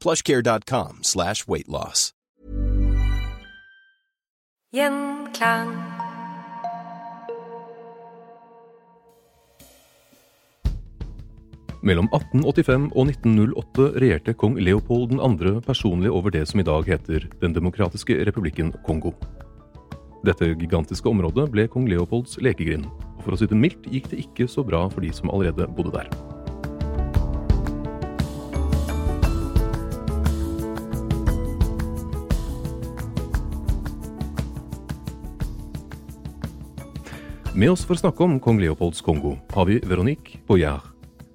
plushcare.com slash weightloss. Gjenklang. Mellom 1885 og 1908 regjerte kong Leopold 2. personlig over det som i dag heter Den demokratiske republikken Kongo. Dette gigantiske området ble kong Leopolds lekegrind, og for å si det mildt gikk det ikke så bra for de som allerede bodde der. Med oss for å snakke om kong Leopolds Kongo har vi Veronique Boyard,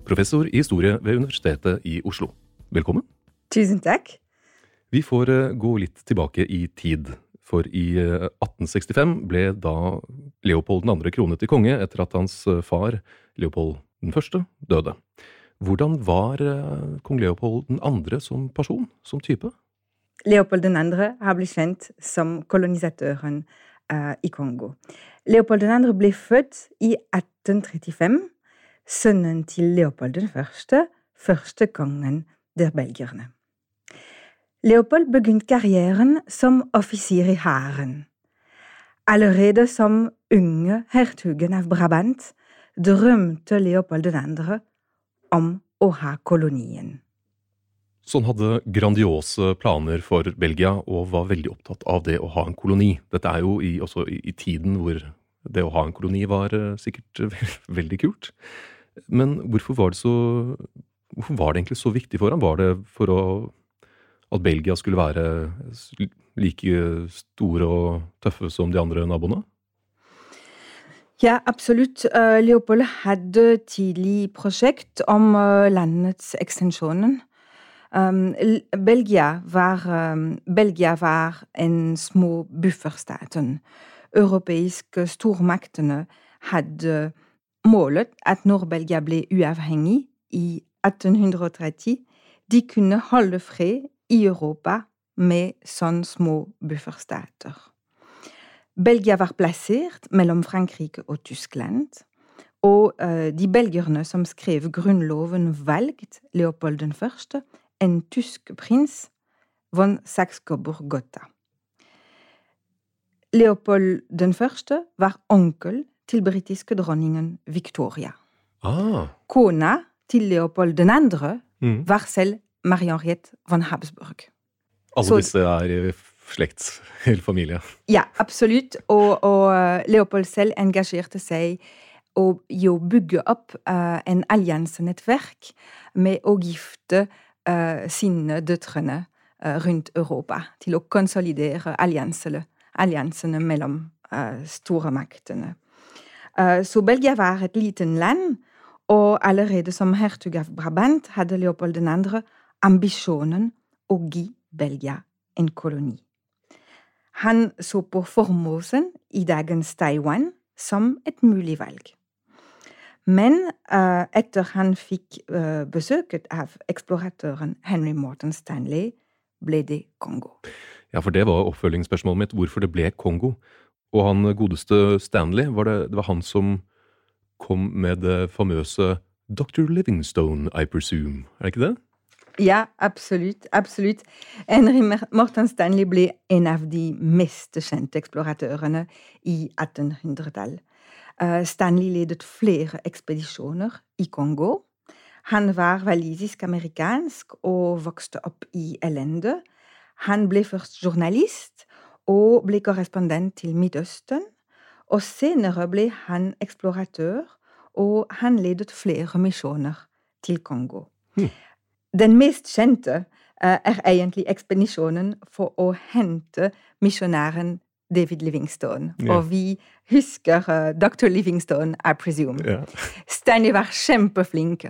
professor i historie ved Universitetet i Oslo. Velkommen. Tusen takk. Vi får eh, gå litt tilbake i tid. For i eh, 1865 ble da Leopold 2. kronet til konge etter at hans eh, far, Leopold 1., døde. Hvordan var eh, kong Leopold 2. som person, som type? Leopold 2. har blitt kjent som kolonisatøren uh, i Kongo. Leopold 2. ble født i 1835, sønnen til Leopold 1., første kongen der belgierne. Leopold begynte karrieren som offisier i hæren. Allerede som unge hertugen av Brabant drømte Leopold 2. om å ha kolonien. Så han hadde grandiose planer for Belgia og var veldig opptatt av det å ha en koloni. Dette er jo i, også i, i tiden hvor det å ha en koloni var eh, sikkert veldig kult. Men hvorfor var så Hvorfor var det egentlig så viktig for ham? Var det for å, at Belgia skulle være like store og tøffe som de andre naboene? Ja, absolutt. Eh, Leopold hadde tidlig prosjekt om eh, landets ekstensjonen. Um, Belgia var, um, Belgia var en små bufferstaten. Europeiske stormaktene hadde målet at når Belgia ble uavhengig i 1830, de kunne holde fred i Europa med sånne små bufferstater. Belgia var plassert mellom Frankrike og Tyskland, og uh, de belgierne som skrev grunnloven, valgte Leopold 1., en tysk prins, von Saxe-Coburg-Gotha. Leopold 1. var onkel til britiske dronningen Victoria. Ah, Kona til Leopold 2. mm. var selv Marie-Henriette von Habsburg. Alle Så- disse er slekt, hele familie. Ja, absolutt. Og, og eh, Leopold selv engasjerte seg og, i å bygge opp uh, en alliansenettverk med å gifte sine døtrene eh, rundt Europa. Til å konsolidere alliansene, mellom stormaktene. Eh, så Belgia var et liten land, og allerede som hertug av Brabant hadde Leopold 2. ambisjonen å gi Belgia en koloni. Han så på Formosen i dagens Taiwan som et mulig valg. Men uh, etter han fikk uh, besøket av eksploratøren Henry Morton Stanley, ble det Kongo. Ja, for det var oppfølgingsspørsmålet mitt, hvorfor det ble Kongo. Og han godeste Stanley, var det, det var han som kom med det famøse Dr. Livingstone, I presume. Er det ikke det? Ja, absolutt. absolutt. Henry Morton Stanley ble en av de mest kjente eksploratørene i 1800-tallet. Eh, Stanley ledet flere ekspedisjoner i Kongo. Han var walisisk-amerikansk og vokste opp i elende. Han ble først journalist og ble korrespondent til Midtøsten. Og senere ble han eksploratør, og han ledet flere misjoner til Kongo. Hmm. Den mest kjente uh, er egentlig ekspedisjonen for å hente misjonæren David Livingstone. Yeah. Og vi husker uh, Dr. Livingstone, I presume. Yeah. Stanley var kjempeflink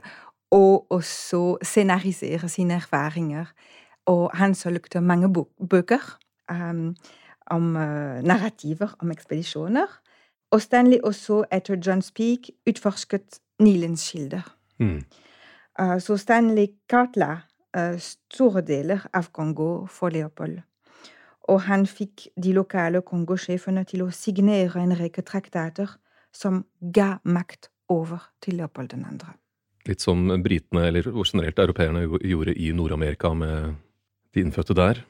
og også scenarisere sine erfaringer. Og han solgte mange bøker um, om uh, narrativer om ekspedisjoner. Og Stanley også, etter John Speak, utforsket Nilens kilder. Mm. Uh, så Stanley kartla store deler av Kongo for Leopold. Og han fikk de lokale Kongo-sjefene til å signere en rekke traktater som ga makt over til Leopold 2. Litt som britene, eller generelt europeerne, gjorde i Nord-Amerika med de innfødte der.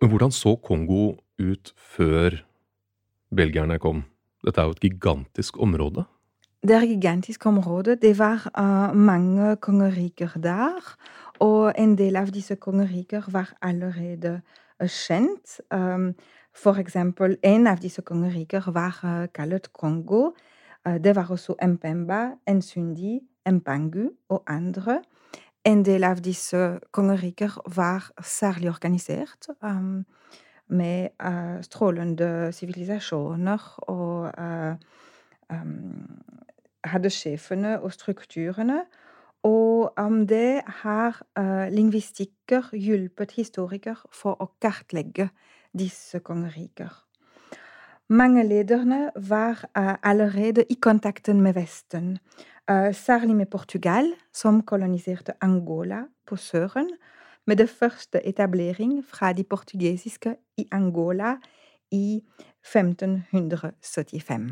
Men hvordan så Kongo ut før belgierne kom? Dette er jo et gigantisk område? Det er et gigantisk område. Det var uh, mange kongeriker der. Og en del av disse kongeriker var allerede kjent. Um, for eksempel, en av disse kongeriker var uh, kalt Kongo. det var også Mpemba, Nsundi, Mpangu og andre. En del av disse kongeriker var særlig organisert. Um, med uh, strålende sivilisasjoner og um, hadde sjefene og strukturene. Og om det har uh, lingvistikker hjulpet historikere for å kartlegge disse kongeriker. Mange lederne var allerede i kontakten med Vesten, særlig med Portugal, som koloniserte Angola på søren med det første etablering fra de portugisiske i Angola i 1575.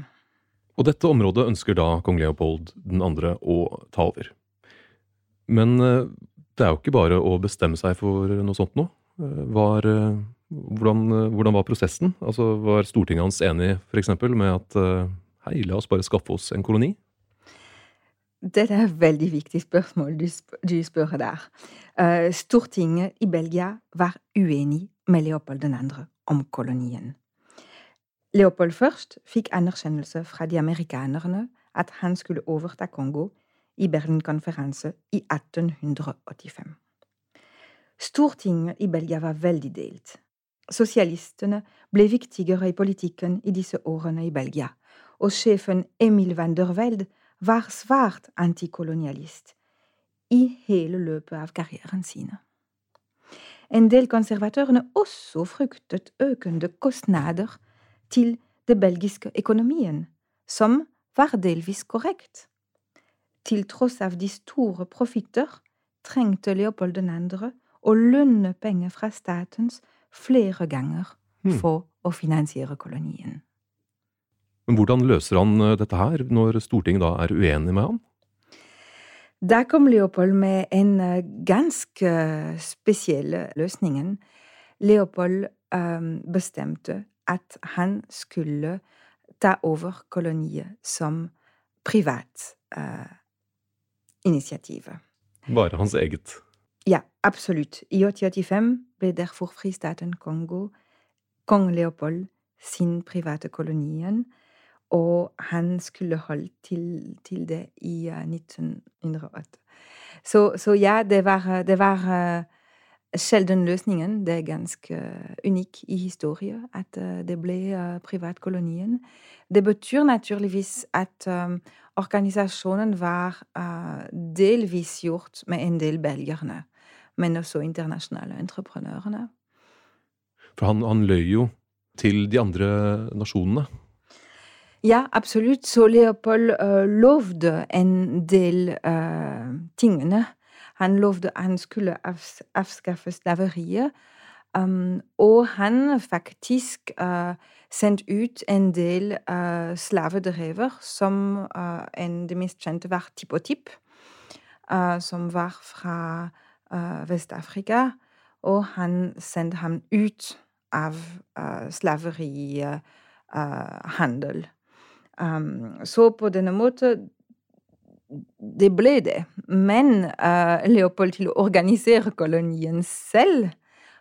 Og dette området ønsker da kong Leopold 2. å ta over. Men eh, det er jo ikke bare å bestemme seg for noe sånt nå. Eh, var, eh, hvordan, hvordan, var prosessen? Altså, var Stortinget hans enig f.eks. med at hei, la oss bare skaffe oss en koloni? Det er et veldig viktig spørsmål du, spør, du spør der. Stortinget i Belgia var uenig med Leopold 2. om kolonien. Leopold først fikk anerkjennelse fra de amerikanerne at han skulle overta Kongo i Berlin-konferanse i 1885. Stortinget i Belgia var veldig delt. Sosialistene ble viktigere i politikken i disse årene i Belgia, og sjefen Emil van der Velde var svært antikolonialist i hele løpet av karrieren sine. En del konservatørene også fryktet økende kostnader til den belgiske økonomien, som var delvis korrekt. Til tross av de store profitter trengte Leopold 2. å lønne penger fra statens flere ganger hmm. for å finansiere kolonien. Men hvordan løser han eh, dette her, når Stortinget da er uenig med ham? Da kom Leopold med en eh, ganske spesiell løsning. Leopold bestemte at han skulle ta over koloniet som privat uh, initiativ. Bare hans eget? Ja, absolutt. I 1885 ble derfor fristaten Kongo kong Leopold sin private kolonien. Og han skulle holdt til, til det i 1908. Så, så ja, det var, det var uh, sjelden løsningen. Det er ganske unik i historie at uh, det ble uh, privatkolonien. Det betyr naturligvis at organisasjonen var delvis gjort med en del belgierne, men også internasjonale entreprenørene. For han, han løy jo til de andre nasjonene. Ja, absolutt. Så Leopold uh, lovde en del uh, tingene. Han lovde han skulle avskaffe slaveriet. Um, og han faktisk uh, sendte ut en del uh, slavedrever, som uh, en det mest kjente var Tipotip, uh, som var fra uh, Vest-Afrika. Og han sendte ham ut av uh, slaverihandel. Um, så på denne måten Det ble det. Men Leopold til å organisere kolonien selv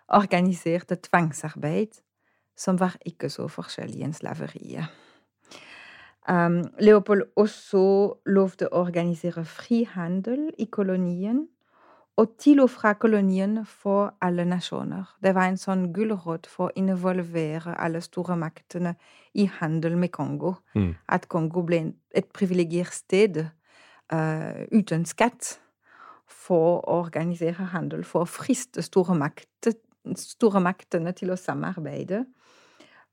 organiserte tvangsarbeid som var ikke så forskjellig enn slaveriet. Um, Leopold også lovte å organisere frihandel i kolonien, og til og fra kolonien for alle nasjoner. Det var en sånn gulrot for å involvere alle store maktene i handel med Kongo. Mm. At Kongo ble et privilegert sted uh, uten skatt for å organisere handel, for å friste stormakter store maktene til å samarbeide.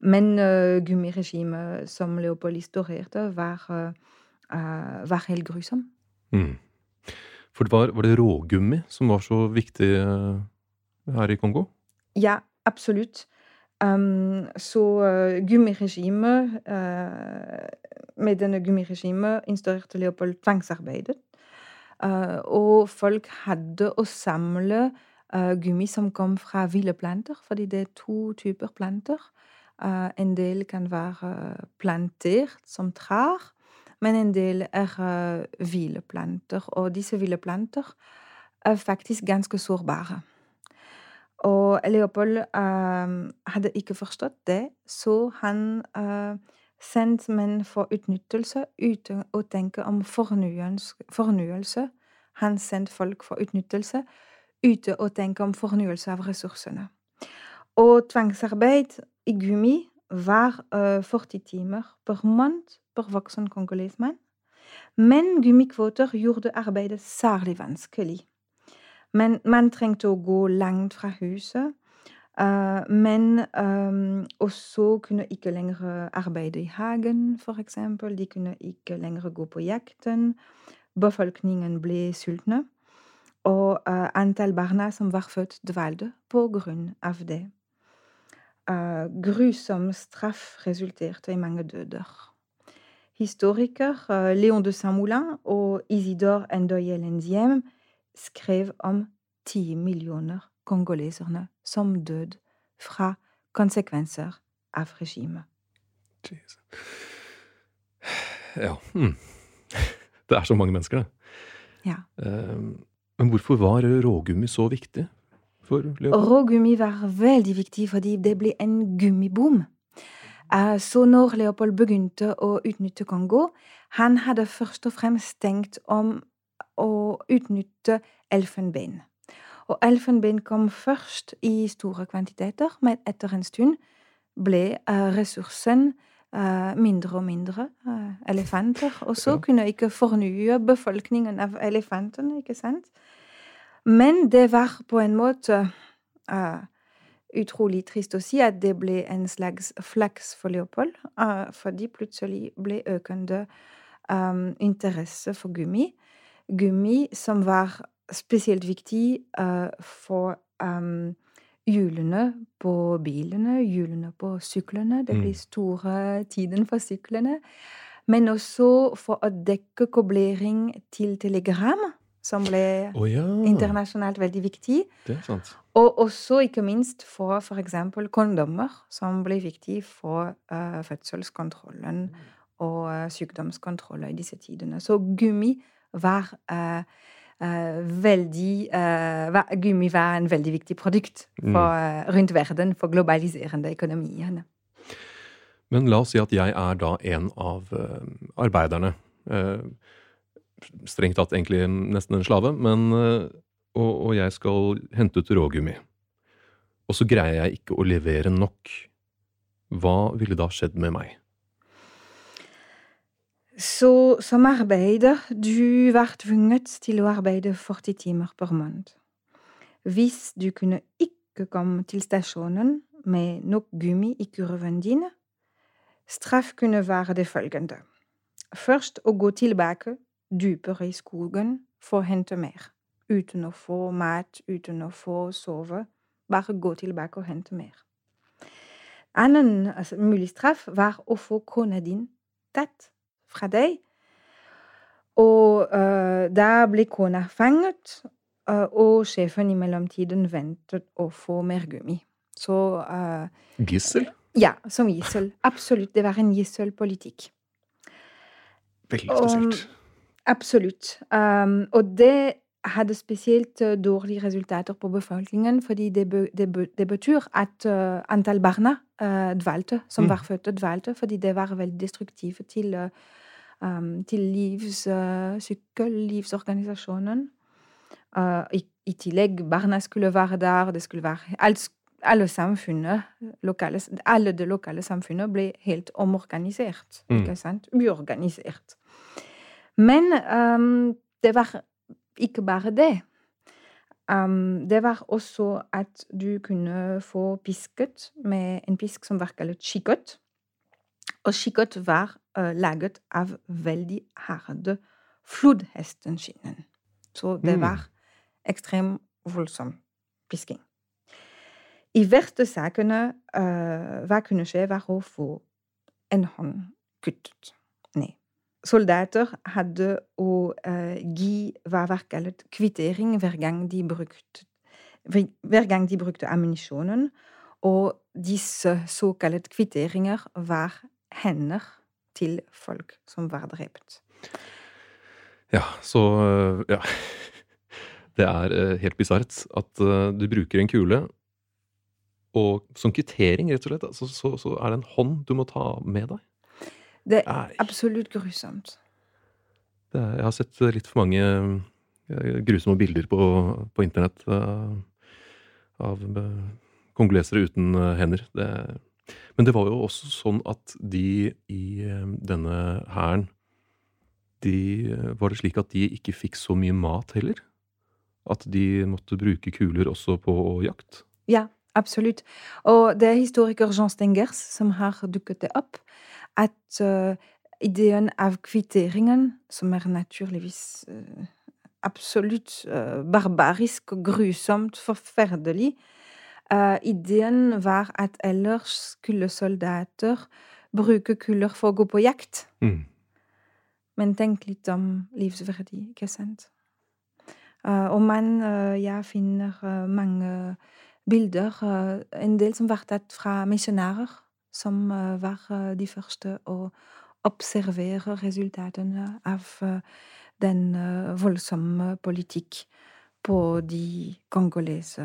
Men uh, gummiregimet som Leopold historierte, var, uh, var helt grusom. Mm. For det var, var, det rågummi som var så viktig uh, her i Kongo? Ja, absolutt. Um, så uh, gummiregimet Med denne gummiregimet instaurerte Leopold tvangsarbeidet. og folk hadde å samle gummi som kom fra ville planter, fordi det er to typer planter. En del kan være plantert som trær, men en del er ville planter. Og disse ville planter er faktisk ganske sårbare. Og Leopold uh, hadde ikke forstått det, så han uh, sendte menn for utnyttelse uten å tenke om fornyelse. Han sendte folk for utnyttelse uten å tenke om fornyelse av ressursene. Og tvangsarbeid i gummi var uh, 40 timer per måned per voksen kongolesmann. Men gummikvoter gjorde arbeidet særlig vanskelig. Men man trengte å gå langt fra huset. Uh, men um, også kunne ikke lenger arbeide i hagen, eksempel. De kunne ikke lenger gå på jakten. Befolkningen ble sultne. Og uh, antall barna som var født, dvalde på grunn av det. Uh, grusom straff resulterte i mange døder. Historiker Léon de Saint-Moulin og Isidore Ndoye Lenziem skrev om ti millioner kongoleserne som døde fra konsekvenser av regimet. Ja mm. Det er så mange mennesker, det. Ja. Um, men hvorfor var rågummi så viktig for Leopold? Rågummi var veldig viktig fordi det ble en gummibom. Eh, så når Leopold begynte å utnytte Kongo, han hadde først og fremst tenkt om å utnytte elfenben. Og elfenben kom først i store kvantiteter, men etter en stund ble eh, ressursen eh, mindre og mindre elefanter. Og så kunne ikke fornye befolkningen av elefantene, ikke sant? Men det var på en måte utrolig trist å si at det ble en slags flaks for Leopold, fordi plutselig ble økende um, interesse for gummi. Gummi som var spesielt viktig uh, for um, hjulene på bilene, hjulene på syklene. Det blir store tiden for syklene. Men også for å dekke koblering til telegram som ble oh, ja. internasjonalt veldig viktig. Det er sant. Og også ikke minst for f.eks. kondomer, som ble viktig for uh, fødselskontrollen og uh, sykdomskontroller i disse tidene. Så gummi var uh, veldig var, Gummi var en veldig viktig produkt for, mm. rundt verden for globaliserende økonomier. Men la oss si at jeg er da en av arbeiderne. Strengt tatt egentlig nesten en slave, men, eh, og, og jeg skal hente ut rågummi. Og så greier jeg ikke å levere nok. Hva ville da skjedd med meg? Så som arbeider, du var tvunget til å arbeide 40 timer per måned. Hvis du kunne ikke komme til stasjonen med nok gummi i kurven din, straff kunne være det følgende. Først å gå tilbake dypere i skogen for å hente mer. Uten å få mat, uten å få sove. bare gå tilbake og hente mer. Annen altså, mulig straff var å få kona din tatt fra deg. Og uh, da ble kona fanget, uh, og sjefen i mellomtiden ventet å få mer gummi. Så uh, Gissel? Ja, som gissel. Absolutt. Det var en gisselpolitikk. Veldig spesielt. Absolutt. Um, og det hadde spesielt dårlige resultater på befolkningen, fordi det, be, det, be, det betyr at uh, antall barna uh, dvalte, som Mm. var født, dvalte, fordi det var veldig destruktive til, uh, til livs, uh, sykkellivsorganisasjonen. Uh, i, I tillegg, barna skulle være der, det skulle være alt, alle samfunnet, lokale, alle det lokale samfunnet ble helt omorganisert. Mm. Ikke sant? Uorganisert. Men um, det var ikke bare det. Um, det var også at du kunne få pisket med en pisk som var kalt skikot. Og skikot var uh, laget av veldig harde flodhestenskinnen. Så det Mm. var ekstremt voldsom pisking. I verste sakene uh, hva kunne skje, var å få en hånd kuttet ned. Soldater hadde å uh, gi hva var kalt kvittering hver gang de brukte, hver gang de brukte ammunisjonen. Og disse såkalte kvitteringer var hender til folk som var drept. Ja, så øh, Ja. Det er øh, helt bisart at øh, du bruker en kule, og som kvittering, rett og slett, så, så, så er det en hånd du må ta med deg. Det er Nei. absolutt grusomt. Er, jeg har sett litt for mange grusomme bilder på, på internett av kongolesere uten hender. Det, men det var jo også sånn at de i øh, denne hæren de, øh, Var det slik at de ikke fikk så mye mat heller? At de måtte bruke kuler også på jakt? Ja, absolutt. Og det er historiker Jean Stengers som har dukket det opp, at uh, ideen av kvitteringen, som er naturligvis uh, absolutt uh, barbarisk og grusomt forferdelig Ideen var at ellers skulle soldater bruke kuler for å gå på jakt. Mm. Men tenk litt om livsverdi, ikke sant? Uh, og man, uh, jeg finner mange bilder, en del som var tatt fra misjonærer, som var de første å observere resultatene av den voldsomme politikk på de kongolese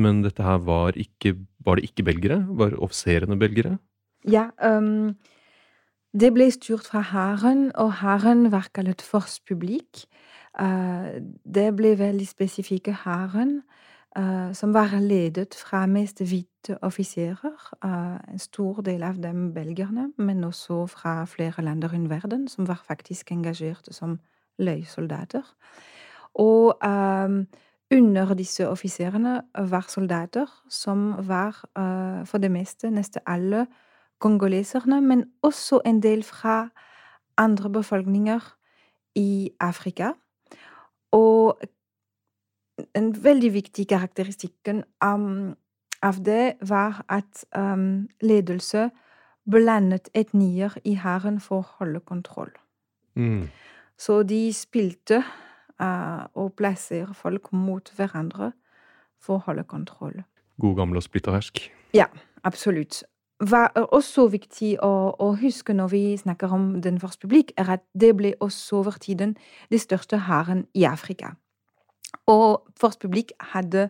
men dette her var ikke Var det ikke belgere? Var offiserene belgere? Ja, um, Det ble styrt fra hæren, og hæren var kalt forspublikk. Uh, det ble veldig spesifikke hæren, uh, som var ledet fra mest hvite offiserer. Uh, en stor del av dem belgierne, men også fra flere land rundt verden, som var faktisk engasjert som løysoldater. Og under disse offiserene var soldater som var for det meste, nesten alle, kongoleserne, men også en del fra andre befolkninger i Afrika. Og en veldig viktig karakteristikken um, av det var at um, ledelse blandet etnier i hæren for å holde kontroll. Mm. Så de spilte uh, og folk mot hverandre for å holde kontroll. God gamle? Ja, absolutt var også viktig å, å, huske når vi snakker om den første publik, er at det ble også over tiden det største hæren i Afrika. Og første publik hadde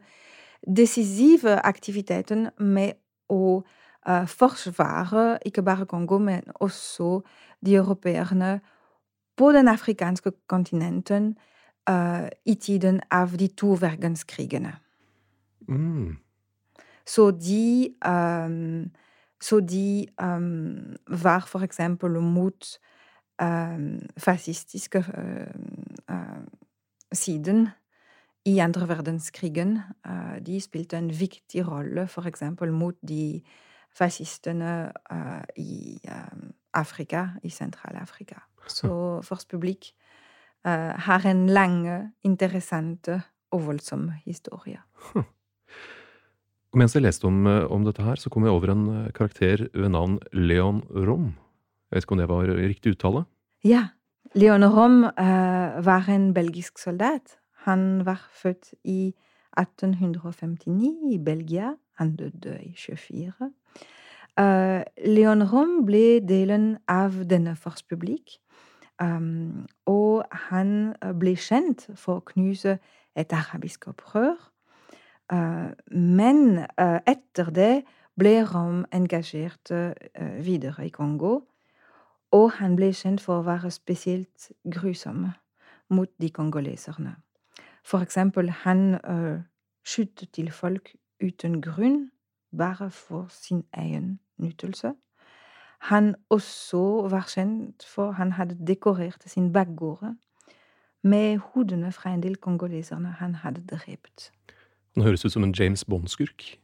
decisive aktiviteten med å uh, forsvare ikke bare Kongo, men også de europeerne på den afrikanske kontinenten uh, i tiden av de to verdenskrigene. Mm. Så de um, så de um, var for eksempel mot um, fascistiske uh, siden i andre verdenskrigen. Uh, de spilte en viktig rolle for eksempel mot de fascistene uh, i Afrika, i Sentral-Afrika. Så First Public har en lang, interessant og voldsom historie. Og mens jeg leste om, eh, om, dette her, så kom jeg over en eh, karakter ved navn Leon Rom. Jeg vet ikke om det var riktig uttale? Ja. Leon Rom uh, var en belgisk soldat. Han var født i 1859 i Belgia. Han døde i 24. Uh, Leon Rom ble delen av denne forspublikk. Um, og han ble kjent for å knuse et arabisk opprør Uh, men uh, etter det ble Rom engasjert uh, videre i Kongo, og han ble kjent for å være spesielt grusom mot de kongoleserne. For eksempel, han skjøt til folk uten grunn, bare for sin egen nytelse. Han også var kjent for han hadde dekorert sin bakgård med hodene fra en del kongoleserne han hadde drept. Han høres ut som en James Bond-skurk.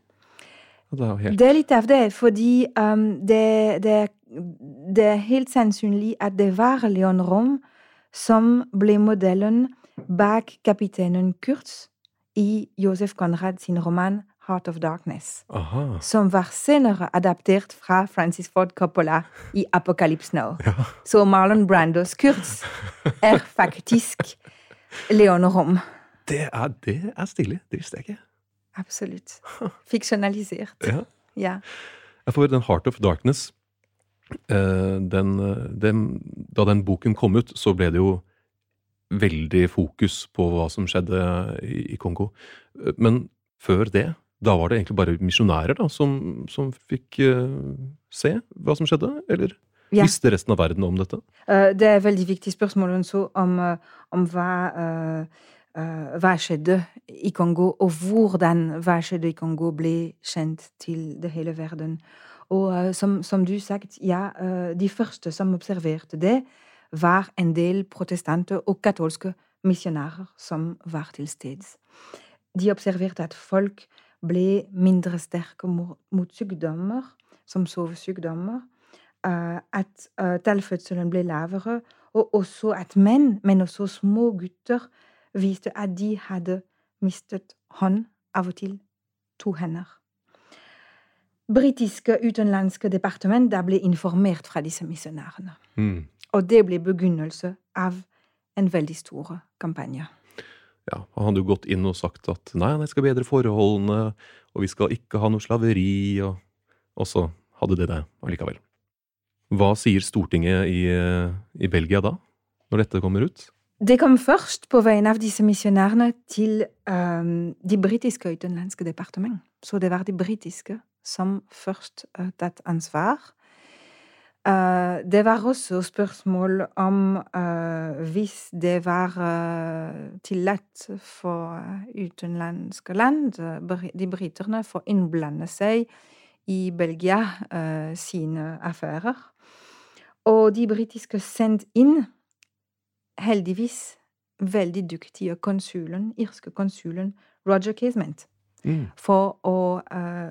Det, helt... det, er litt av det, fordi um, det, det, det, er helt sannsynlig at det var Leon Rom som ble modellen bak kapteinen Kurtz i Josef Conrad sin roman Heart of Darkness, Aha. som var senere adaptert fra Francis Ford Coppola i Apocalypse Now. Ja. Så Marlon Brandos Kurz er faktisk Leon Rom. Det er, det er stilig. Visste jeg ikke. Absolutt. Fiksjonalisert. Ja. ja. For den Heart of Darkness eh, den, den, Da den boken kom ut, så ble det jo veldig fokus på hva som skjedde i, i Kongo. Men før det, da var det egentlig bare misjonærer som, som, fikk uh, se hva som skjedde? Eller ja. visste resten av verden om dette? Uh, det er et veldig viktig spørsmål om, uh, om hva hva skjedde i Kongo, og hvordan hva skjedde i Kongo ble kjent til det hele verden. Og som, som, du sagt, ja, de første som observerte det, var en del protestanter og katolske misjonærer som var til stede. De observerte at folk ble mindre sterke mot, mot sykdommer, som sovesykdommer, at tallfødselen ble lavere, og også at menn, men også små gutter, viste at de hadde mistet hånd, av og til to hender. Britiske utenlandske departement ble informert fra disse misjonærene. Mm. Og det ble begynnelse av en veldig stor kampanje. Ja, Han hadde jo gått inn og sagt at nei, jeg skal bedre forholdene, og vi skal ikke ha noe slaveri, og, og så hadde det det allikevel. Hva sier Stortinget i, i Belgia da, når dette kommer ut? Det kom først på vegne av disse misjonærene til um, de britiske utenlandske departement. Så det var de britiske som først uh, tatt ansvar. Uh, det var også spørsmål om uh, hvis det var uh, tillatt for utenlandske land, de briterne, for å innblande seg i Belgia sine affærer. Og de britiske sendte inn, heldigvis, veldig dyktige konsulen, irske konsulen Roger Casement, mm. for å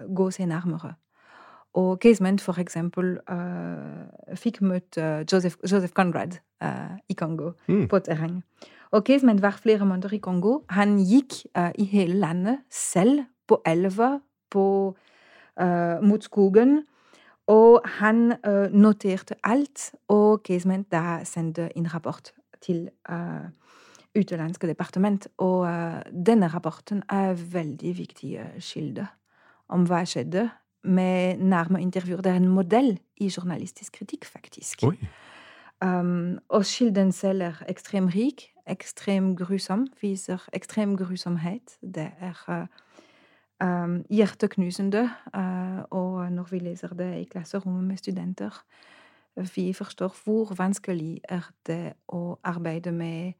gå seg nærmere. Og Casement, for eksempel, uh, fikk møtt uh, Joseph, Joseph, Conrad uh, i Kongo mm. på terreng. Og Casement var flere måneder i Kongo. Han gikk i hele landet selv, på elva, mot skogen. Og han noterte alt, og Casement da sendte en rapport til utenlandske departement. Og denne rapporten er veldig viktige kilde om hva skjedde med nærme intervjuer. Det er en modell i journalistisk kritikk, faktisk. Um, og kilden selv er ekstremt rik, ekstremt grusom, viser ekstrem grusomhet. Det er uh, um, hjerteknusende. Uh, og når vi leser det i klasserommet med studenter, vi forstår hvor vanskelig er det å arbeide med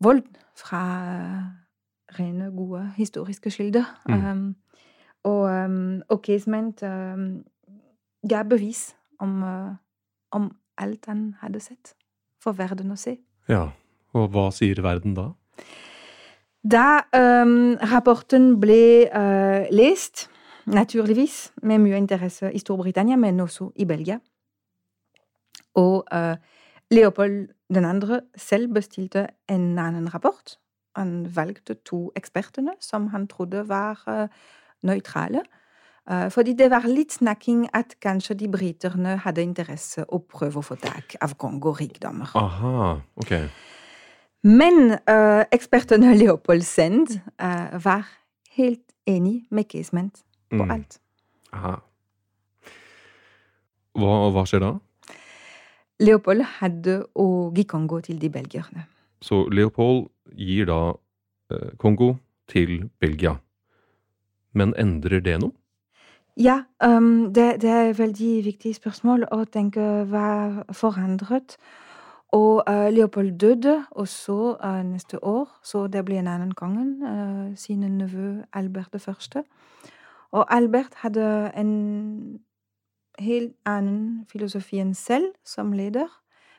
vold fra rene, gode historiske kilder. Mm. Um, og, og Casement ga bevis om, uh, om alt han hadde sett, for verden å se. Ja, og hva sier verden da? Da um, rapporten ble uh, lest, naturligvis, med mye interesse i Storbritannia, men også i Belgia, og uh, Leopold 2. selv bestilte en annen rapport. Han valgte to ekspertene som han trodde var uh, nøytrale. Uh, fordi det var litt snakking at kanskje de briterne hadde interesse å prøve å få tak av Kongo-rikdommer. Aha, ok. Men uh, ekspertene Leopold Send uh, var helt enig med Casement på mm. alt. Aha. Hva, hva, skjer da? Leopold hadde å gi Kongo til de belgierne. Så Leopold gir da Kongo til Belgia. Men endrer det noe? Ja, um, det, det, er et veldig viktig spørsmål å tenke hva forandret. Og uh, Leopold døde også uh, neste år, så det ble en annen konge, uh, sin nevø Albert 1. Og Albert hadde en helt annen filosofi enn selv som leder.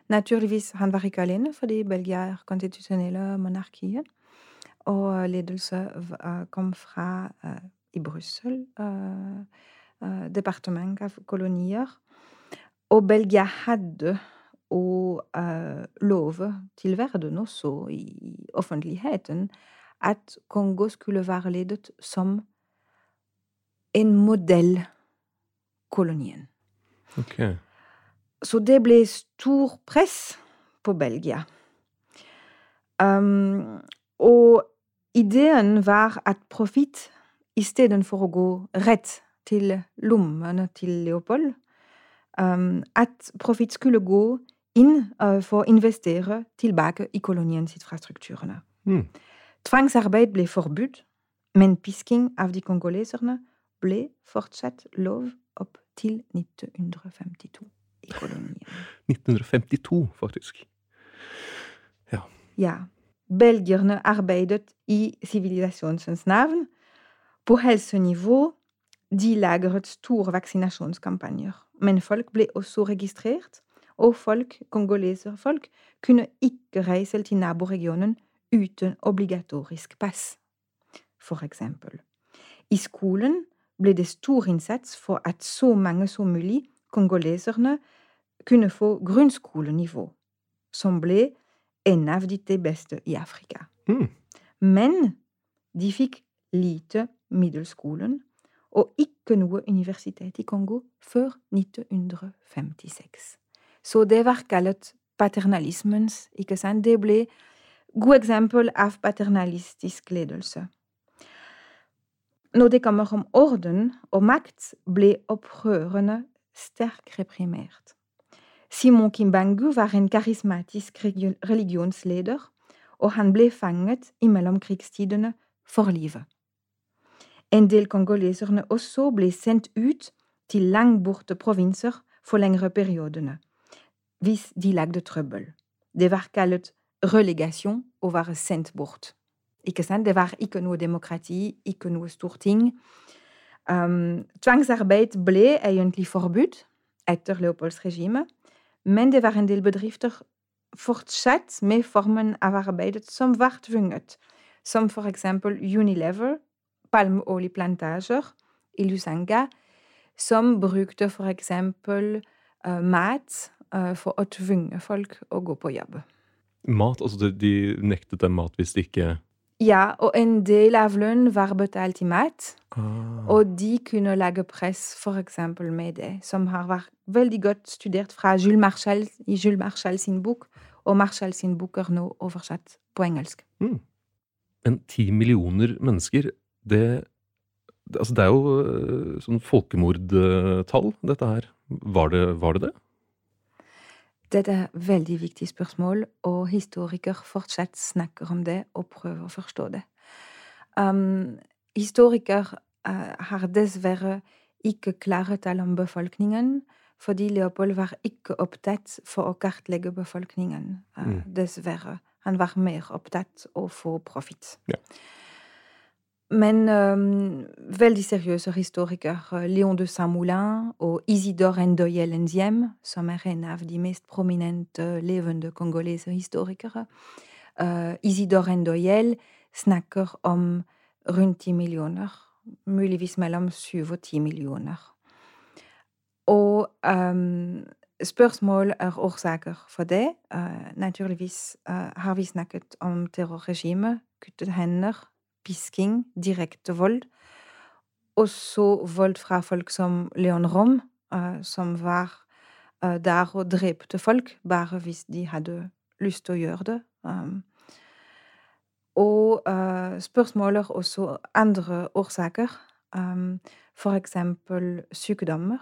Naturligvis, han var ikke alene, fordi Belgia er konstitusjonelle monarkiet. Og ledelse kom fra i Brussel, uh, uh, departement av kolonier. Og Belgia hadde å uh, love til verden også i offentligheten at Kongo skulle være ledet som en modellkolonien. Okay. Så det ble stor press på Belgia. Um, og ideen var at profitt istedenfor å gå rett til lommene til Leopold, um, at profitt skulle gå inn uh, for å investere tilbake i koloniens infrastrukturene. Mm. Tvangsarbeid ble forbudt, men pisking av de kongoleserne ble fortsatt lov opp til 1952 i kolonien. 1952, faktisk. Ja. Ja. Belgierne arbeidet i sivilisasjonens navn, på helsenivå de lagret store vaksinasjonskampanjer, men folk ble også registrert, og folk, kongoleserfolk, kunne ikke reise til naboregionen uten obligatorisk pass. For eksempel. I skolen ble det stor innsats for at så mange som mulig kongoleserne kunne få grunnskolenivå, som ble en av de beste i Afrika. Mm. Men de fikk lite middelskolen og ikke noe universitet i Kongo før 1956. Så det var kalt paternalismens, ikke sant? Det ble god eksempel av paternalistisk ledelse. Når det kommer om orden og makt, ble opprørene sterkt reprimert. Simon Kimbangu var en karismatisk religionsleder, og han ble fanget i mellomkrigstidene for livet. En del kongoleserne også ble sendt ut til langt borte provinser for lengre periodene, hvis de lagde trøbbel. Det var kalt relegation å være sendt bort. Ikke sant? Det var ikke noe demokrati, ikke noe storting. Um, tvangsarbeid ble egentlig forbudt etter Leopolds regime, men det var en del bedrifter fortsatt med formen av arbeidet som var tvunget, som for eksempel Unilever, palmeoljeplantasjer i Lusanga, som brukte for eksempel uh, mat uh, for å tvinge folk å gå på jobb. Mat? Altså de nektet dem mat hvis de ikke Ja, og en del av lønnen var betalt i mat. ah. Og de kunne lage press for eksempel med det, som har vært veldig godt studert fra Jules Marshall, i Jules Marshall sin bok, og Marshall sin bok er nå oversatt på engelsk. Mm. Men ti millioner mennesker, det, Altså, det er jo øh, sånn folkemordtall, dette her. Var det var det? det? Dette er et veldig viktig spørsmål, og historikere fortsatt snakker om det og prøver å forstå det. Um, historikere uh, har dessverre ikke klare tall om befolkningen, fordi Leopold var ikke opptatt for å kartlegge befolkningen, uh, Mm. dessverre. Han var mer opptatt av å få profitt. Ja. Men um, veldig seriøse historikere, Léon de Saint-Moulin og Isidore Ndoye Nziem, som er en av de mest prominente levende kongolese historikere, uh, Isidore Ndoye snakker om rundt ti millioner, muligvis mellom syv og ti millioner. Og um, spørsmål er årsaker for det. Uh, naturligvis uh, har vi snakket om terrorregime, kuttet hender, pisking, direkte vold. Og så vold fra folk som Leon Rom, uh, som var uh, der og drepte folk bare hvis de hadde lyst til å gjøre det. Um, og spørsmåler er også andre årsaker. Um, for eksempel sykdommer,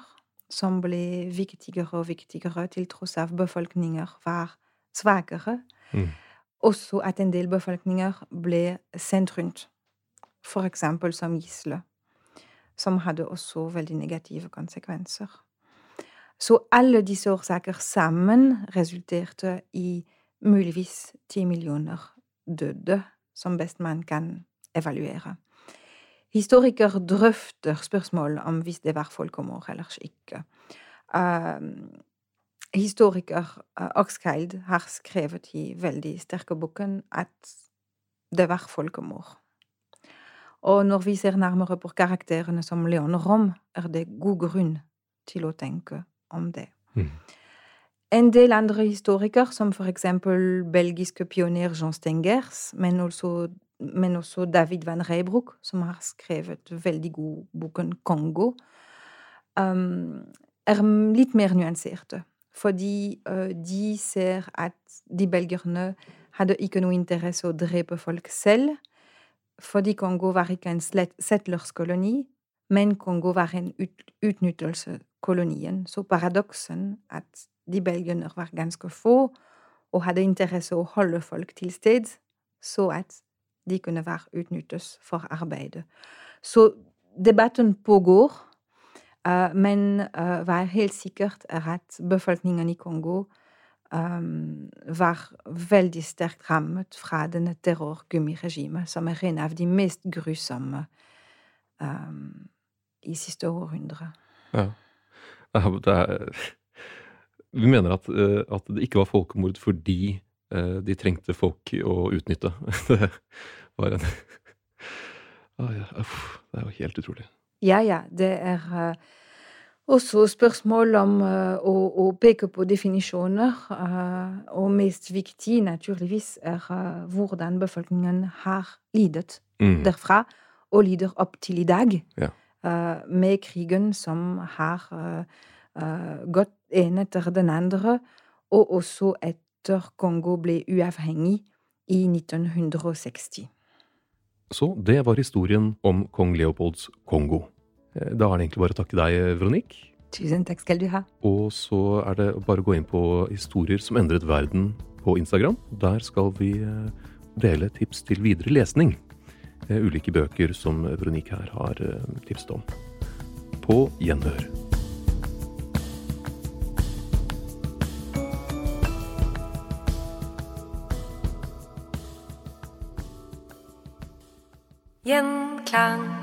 som ble viktigere og viktigere til tross av befolkninger var svakere. Mm. Også at en del befolkninger ble sendt rundt, for eksempel som gisle, som hadde også veldig negative konsekvenser. Så alle disse årsaker sammen resulterte i muligvis ti millioner døde, som best man kan evaluere. Historikere drøfter spørsmål om hvis det var folkemord eller ikke. Uh, historiker uh, Oxchild har skrevet i veldig sterke boken at det var folkemord. Og når vi ser nærmere på karakterene som Leon Rom, er det god grunn til å tenke om det. Mm. En del andre historikere, som for eksempel belgiske pioner Jean Stengers, men også, men også David van Reybroek, som har skrevet veldig god boken Kongo, um, er litt mer nyanserte. Fordi uh, de ser at de belgierne hadde ikke noe interesse å drepe folk selv, fordi Kongo var ikke en settlerskoloni, men Kongo var en ut utnyttelseskolonien. Så paradoksen at de belgierne var ganske få og hadde interesse å holde folk til stede, så at de kunne være utnyttes for arbeidet. Så debatten pågår, uh, men hva er helt sikkert, er at befolkningen i Kongo um, var veldig sterkt rammet fra denne terrorgummiregimet, som er en av de mest grusomme um, i siste århundre. Ja. Er, vi mener at, eh, at, det ikke var folkemord fordi uh, de trengte folk å utnytte. Det var en ah, ja, uff, Det er jo helt utrolig. Ja, ja. Det er uh, også spørsmål om uh, å, å, peke på definisjoner. og mest viktig, naturligvis, er hvordan befolkningen har lidet Mm. derfra, og lider opp til i dag. Ja. med krigen som har gått en etter den andre, og også etter Kongo ble uavhengig i 1960. Så det var historien om kong Leopolds Kongo. Eh, da er det egentlig bare å takke deg, eh, Veronique. Tusen takk skal du ha. Og så er det bare å gå inn på Historier som endret verden på Instagram. Der skal vi eh, dele tips til videre lesning. Ulike bøker som Veronique her har tipset om. På gjenhør. Gjenklang.